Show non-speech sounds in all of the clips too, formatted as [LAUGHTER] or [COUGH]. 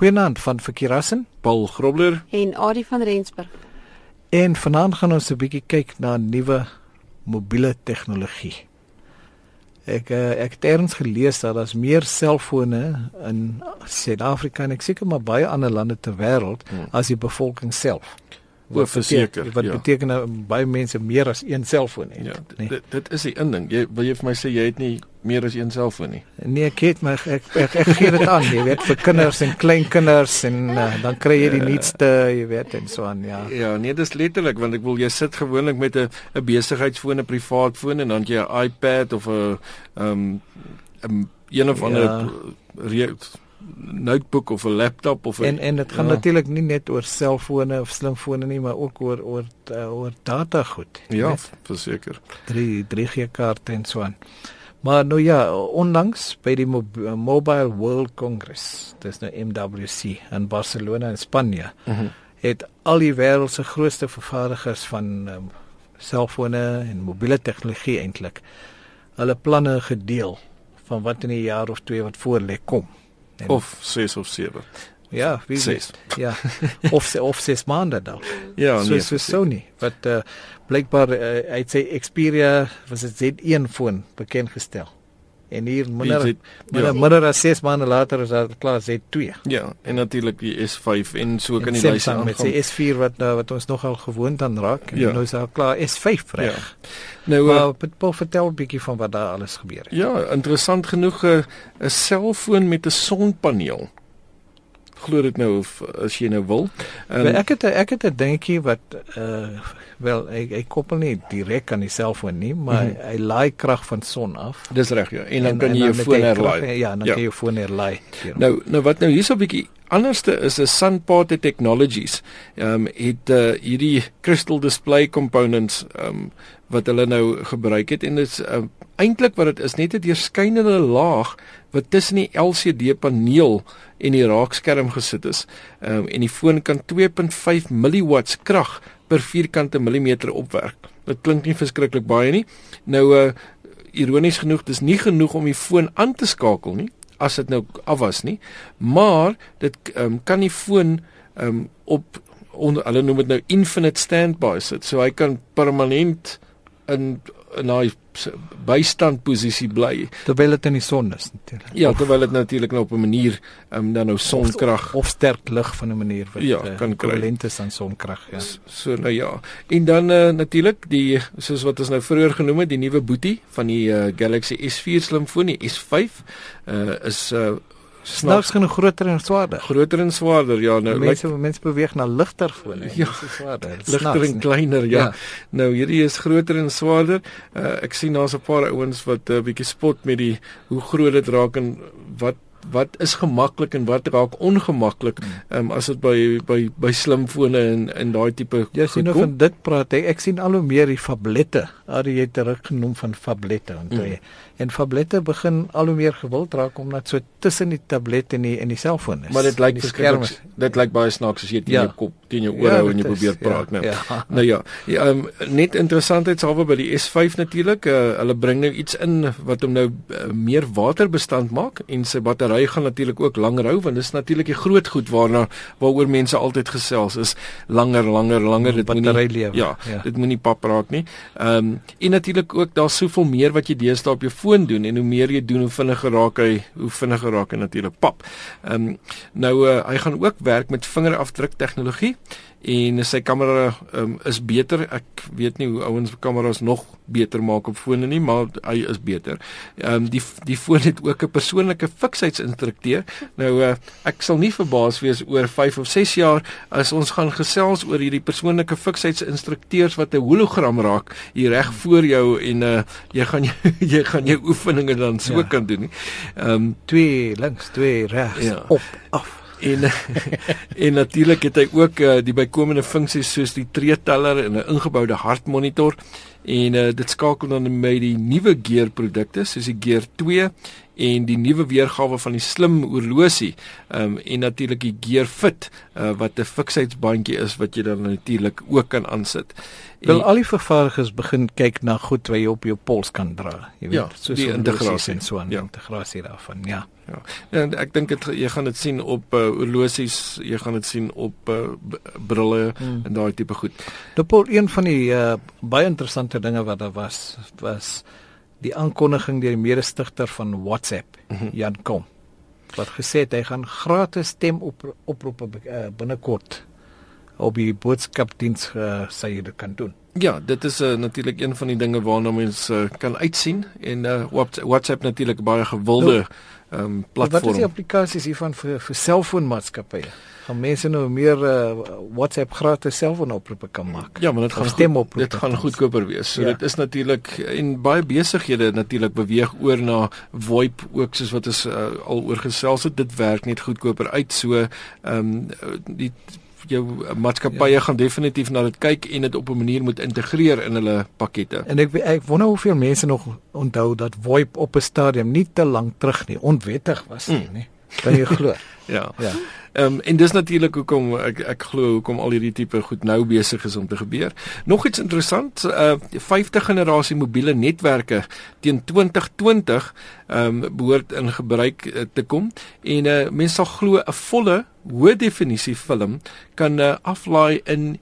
Goeienaand van Verkeerassen, Paul Grobler en Adie van Rensburg. En vanaand gaan ons 'n bietjie kyk na nuwe mobiele tegnologie. Ek uh, ek het eers gelees dat daar's meer selfone in Suid-Afrika en ek seker maar baie ander lande ter wêreld hmm. as die bevolking self. Wat verseker, wat ja. beteken nou baie mense meer as een selfoon het, ja, nee. Dit dit is die inding. Jy wil jy vir my sê jy het nie meer as een selfoon nie. Nee, ek het my ek ek, ek gee dit aan, jy weet vir kinders en kleinkinders en uh, dan kry jy die nuutste, jy weet en so aan, ja. Ja, nee, dis letterlik want ek wil jy sit gewoonlik met 'n 'n besigheidsfoon, 'n privaat foon en dan jy 'n iPad of 'n ehm um, 'n een of ander ja notebook of 'n laptop of 'n En en dit gaan ja. natuurlik nie net oor selfone of slimfone nie, maar ook oor oor uh, oor data goed. Ja, verseker. 3 3G kaarte en so aan. Maar nou ja, onlangs by die Mobile World Congress, dis nou MWC in Barcelona in Spanje, mhm. -huh. het al die wêreld se grootste vervaardigers van um, selfone en mobiele tegnologie eintlik hulle planne gedeel van wat in 'n jaar of twee wat voor lê kom. En of 6 of 7. Ja, wie sê? Ja. [LAUGHS] of of 6 maande dan. Ja, so, nee. So Sony wat uh, blykbaar uh, hy sê Xperia was dit Z1 foon bekend gestel. En hier minder minder, ja. minder as 6 maande later is daar klaar Z2. Ja, en natuurlik die S5 en so kan die lys aan met die S4 wat uh, wat ons nogal gewoond aan raak en ja. nou is daar klaar S5 reg. Ja. Nou maar uh, Paul vertel 'n bietjie van wat daar alles gebeur het. Ja, interessant genoeg 'n uh, selfoon met 'n sonpaneel glo dit nou of as jy nou wil. Um, ek het ek het 'n dingetjie wat uh wel ek ek koppel nie direk aan die selfoon nie, maar mm -hmm. hy laai krag van son af. Dis reg ja. En dan en, kan jy jou foon herlaai. Ja, dan ja. kan jy jou foon herlaai. Nou nou wat nou hierso 'n bietjie anderste is 'n Sunparte Technologies. Ehm um, het uh, hierdie crystal display components ehm um, wat hulle nou gebruik het en dit is uh, eintlik wat dit is net 'n deurskynende laag wat tussen die LCD paneel en die raakskerm gesit is. Ehm um, en die foon kan 2.5 milliwatts krag per vierkante millimeter opwerk. Dit klink nie verskriklik baie nie. Nou uh ironies genoeg, dis nie genoeg om die foon aan te skakel nie as dit nou af was nie, maar dit um, kan die foon um, op onder hulle noem dit nou infinite standby sit. So hy kan permanent in in daai bystandposisie bly terwyl dit in die son is natuurlik. Ja, terwyl dit natuurlik nou op 'n manier um, dan nou sonkrag of, of sterk lig van 'n manier wat ja, uh, kan kry lentes aan sonkrag, ja. So nou ja. En dan uh, natuurlik die soos wat ons nou vroeër genoem het, die nuwe boetie van die uh, Galaxy S4 slimfoon, die S5, uh, is uh, Snaaks genoeg groter en swaarder. Groter en swaarder, ja, nou mense like, mense beweeg na ligter fone, ja, swaarder. Ligter [LAUGHS] en kleiner, ja. ja. Nou hierdie is groter en swaarder. Uh, ek sien daar's 'n paar ouens wat 'n uh, bietjie spot met die hoe groot dit raak en wat wat is gemaklik en wat raak ongemaklik um, as dit by by by slimfone en en daai tipe Ja, sien nou van dit praat ek, ek sien al hoe meer die fablette. Al jy het terug genoem van fablette en toe mm. en fablette begin al hoe meer gewild raak omdat so tussen die tablet en die en die selfoon is. Maar dit lyk beskerm. Dit lyk baie snaaks as jy teen ja. jou kop, teen jou ore ja, hou en jy probeer ja, praat, ja, nou. Ja. Nou ja, ja um, net interessantheidshalwe by die S5 natuurlik, uh, hulle bring nou iets in wat hom nou uh, meer waterbestand maak en sy battery battery gaan natuurlik ook langer hou want dis natuurlik die groot goed waarna waaroor mense altyd gesels is langer langer langer dit battery lewe. Ja, ja, dit moenie pap raak nie. Ehm um, en natuurlik ook daar's soveel meer wat jy deesdae op jou foon doen en hoe meer jy doen hoe vinniger raak hy, hoe vinniger raak hy natuurlik pap. Ehm um, nou uh, hy gaan ook werk met vingerafdruk tegnologie en sy kamera um, is beter. Ek weet nie hoe ouens kameras nog beter maak op fone nie, maar hy is beter. Ehm um, die die foon het ook 'n persoonlike fiksheidsinstrukteur. Nou uh, ek sal nie verbaas wees oor 5 of 6 jaar as ons gaan gesels oor hierdie persoonlike fiksheidsinstrukteurs wat 'n hologram raak hier reg voor jou en uh, jy gaan jy, jy gaan jou [LAUGHS] oefeninge dan so ja. kan doen. Ehm um, twee links, twee regs, ja. op, af en [LAUGHS] en natuurlik het hy ook uh, die bykomende funksies soos die treeteller en 'n ingeboude hartmonitor. En uh, dit skakel dan met die nuwe Gear produkte soos die Gear 2 en die nuwe weergawe van die slim horlosie um, en natuurlik die Gear Fit uh, wat 'n fiksheidsbandjie is wat jy dan natuurlik ook kan aansit. Wil al die vervaardigers begin kyk na goed wat jy op jou pols kan dra, jy weet, ja, soos die integrasie en so aan, ja. integrasie daarvan, ja. Ja. En ek dink dit jy gaan dit sien op uh, horlosies, jy gaan dit sien op uh, brille hmm. en daai tipe goed. Dopol een van die uh, baie interessante dinge wat daar was was die aankondiging deur die mede-stigter van WhatsApp, mm -hmm. Jan Kom, wat gesê het hy gaan gratis stem op oproepe uh, binnekort op die boodskapdiens uh, jy dit kan doen. Ja, dit is uh, natuurlik een van die dinge waarna mense uh, kan uitsien en uh, WhatsApp natuurlik baie gewilde nou, ehm um, platform. Wat is die applikasies hiervan vir vir selfoonmaatskappye? Gaan mense nou meer uh, WhatsApp gratis selfoonoproepe kan maak? Ja, maar dit gaan stem op. Dit gaan goedkoper wees. So ja. dit is natuurlik en baie besighede natuurlik beweeg oor na VoIP ook soos wat ons uh, al oor gesels het. Dit werk net goedkoper uit. So ehm um, die jou maatskappye ja. gaan definitief na dit kyk en dit op 'n manier moet integreer in hulle pakkette. En ek ek wonder hoeveel mense nog onthou dat VoIP op 'n stadium nie te lank terug nie onwettig was nie, mm. nie. Kan jy glo? [LAUGHS] ja. Ja. Ehm um, en dis natuurlik hoekom ek ek glo hoekom al hierdie tipe goed nou besig is om te gebeur. Nog iets interessant, uh 50 generasie mobiele netwerke teen 2020 ehm um, behoort in gebruik uh, te kom en uh mense sal glo 'n volle hoë definisie film kan uh, aflaai in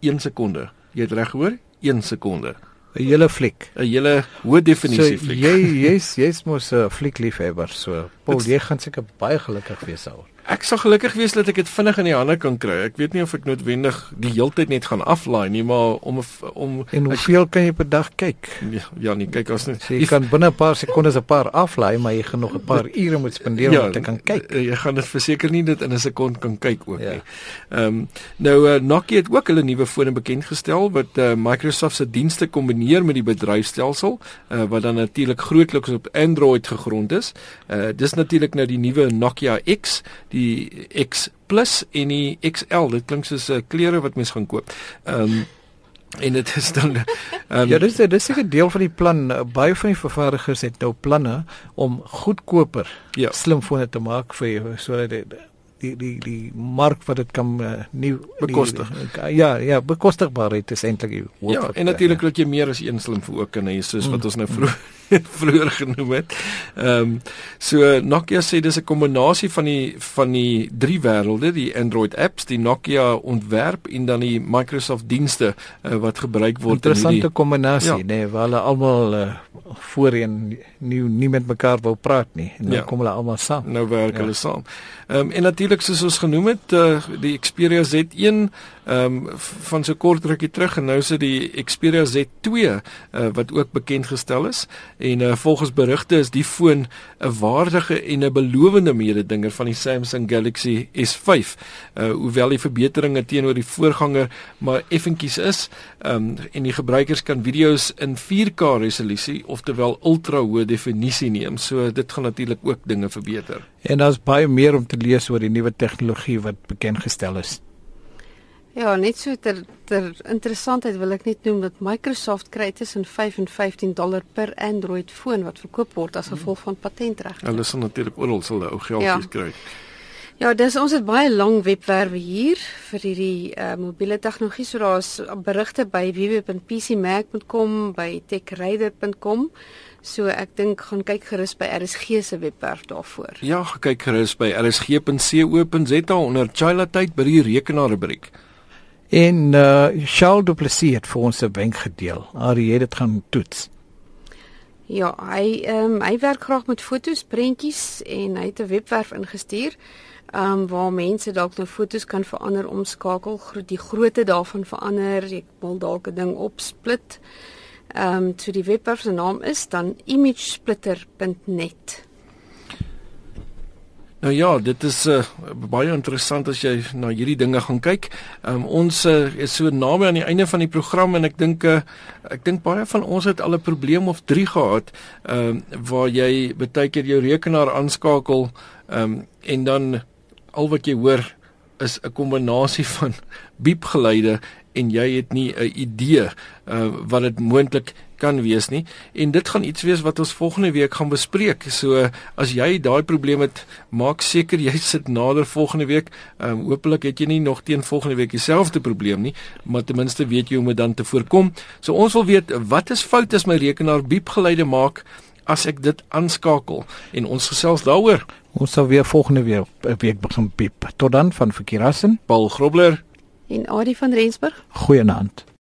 1 sekonde. Jy het reg gehoor? 1 sekonde. 'n hele fliek, 'n hele hoë definisie so, fliek. Jy jy's jy's mos 'n fliekliefhebber, so Paul, jy gaan seker baie gelukkig wees daaroor. Ek sal gelukkig wees dat ek dit vinnig in die hande kan kry. Ek weet nie of ek noodwendig die heeltyd net gaan aflaai nie, maar om om En hoeveel ek, kan jy per dag kyk? Ja, ja nee, kyk as net. So jy kan binne 'n paar sekondes 'n paar aflaai, maar jy gaan nog 'n paar [LAUGHS] ure moet spandeer ja, om te kan kyk. Jy gaan dit verseker nie dit in 'n sekond kan kyk ook ja. nie. Ehm um, nou uh, Nokia het ook hulle nuwe fone bekend gestel wat uh, Microsoft se dienste kombineer met die bedryfstelsel uh, wat dan natuurlik grootliks op Android gegrond is. Uh, dis natuurlik nou die nuwe Nokia X, die X Plus en die XL. Dit klink soos 'n uh, klere wat mens gaan koop. Ehm um, en dit is dan um, Ja, dis dis seker deel van die plan. Baie van die vervaardigers het nou planne om goedkoper ja. slimfone te maak vir sodat dit die die die mark wat dit kan uh, nie bekostig. Die, ja, ja, bekostigbaarheid is eintlik die hoof. Ja, en natuurlik dat jy meer as een slim vir ook kan hê soos wat mm. ons nou vroeër vroeër [LAUGHS] genoem het. Ehm um, so Nokia sê dis 'n kombinasie van die van die drie wêrelde, die Android apps, die Nokia ontwerp en dan die Microsoft dienste uh, wat gebruik word in hierdie Interessante kombinasie, ja. nee, waar hulle almal uh, voorheen nie nie met mekaar wou praat nie en nou ja. kom hulle almal saam. Nou werk ja. hulle saam. Ehm um, en natuurlik soos ons genoem het, uh, die Xperia Z1 ehm um, van so kort rukkie terug en nou is dit die Xperia Z2 uh, wat ook bekend gestel is en uh, volgens berigte is die foon 'n waardige en 'n belowende mededinger van die Samsung Galaxy S5. Uh hoewel die verbeteringe teenoor die voorganger maar effentjies is, ehm um, en die gebruikers kan video's in 4K resolusie oftewel ultra hoë definisie neem. So dit gaan natuurlik ook dinge verbeter. En daar's baie meer om te lees oor die nuwe tegnologie wat bekend gestel is. Ja, net so ter ter interessantheid wil ek net noem dat Microsoft kry tussen 5 en 15 dollar per Android foon wat verkoop word as gevolg van patentregte. Hulle sal natuurlik oral hulle ou geldjies ja. kry. Ja, dis ons het baie lang webwerwe hier vir hierdie uh, mobiele tegnologie. So daar's berigte by www.pcmac.com, by techradar.com. So ek dink gaan kyk gerus by RSG se webwerf daarvoor. Ja, kyk gerus by rsg.co.za onder Chila tyd by die rekenaarrubriek. En uh Charles Du Plessis het vir ons 'n wenk gedeel. Ari het dit gaan toets. Ja, hy ehm um, hy werk graag met fotos, prentjies en hy het 'n webwerf ingestuur ehm um, waar mense dalk nou fotos kan verander, omskakel, gro die grootte daarvan verander, jy wil dalk 'n ding opsplit. Ehm um, so die webwerf se naam is dan imagesplitter.net. Nou ja, dit is uh, baie interessant as jy na hierdie dinge gaan kyk. Um, ons uh, is so naby aan die einde van die program en ek dink uh, ek dink baie van ons het al 'n probleem of 3 gehad, uh, waar jy baie keer jou rekenaar aanskakel, um, en dan al wat jy hoor is 'n kombinasie van [LAUGHS] biepgeluide en jy het nie 'n idee uh, wat dit moontlik kan wees nie en dit gaan iets wees wat ons volgende week gaan bespreek. So as jy daai probleem het, maak seker jy sit nader volgende week. Ehm um, hopelik het jy nie nog teen volgende week dieselfde probleem nie, maar ten minste weet jy hoe om dit dan te voorkom. So ons wil weet wat is fout as my rekenaar biepgeluide maak as ek dit aanskakel en ons gesels daaroor. Ons sal weer volgende week 'n week begin piep. Tot dan van Verkeerassen, Paul Grobler En Adie van Rensburg. goeienaand.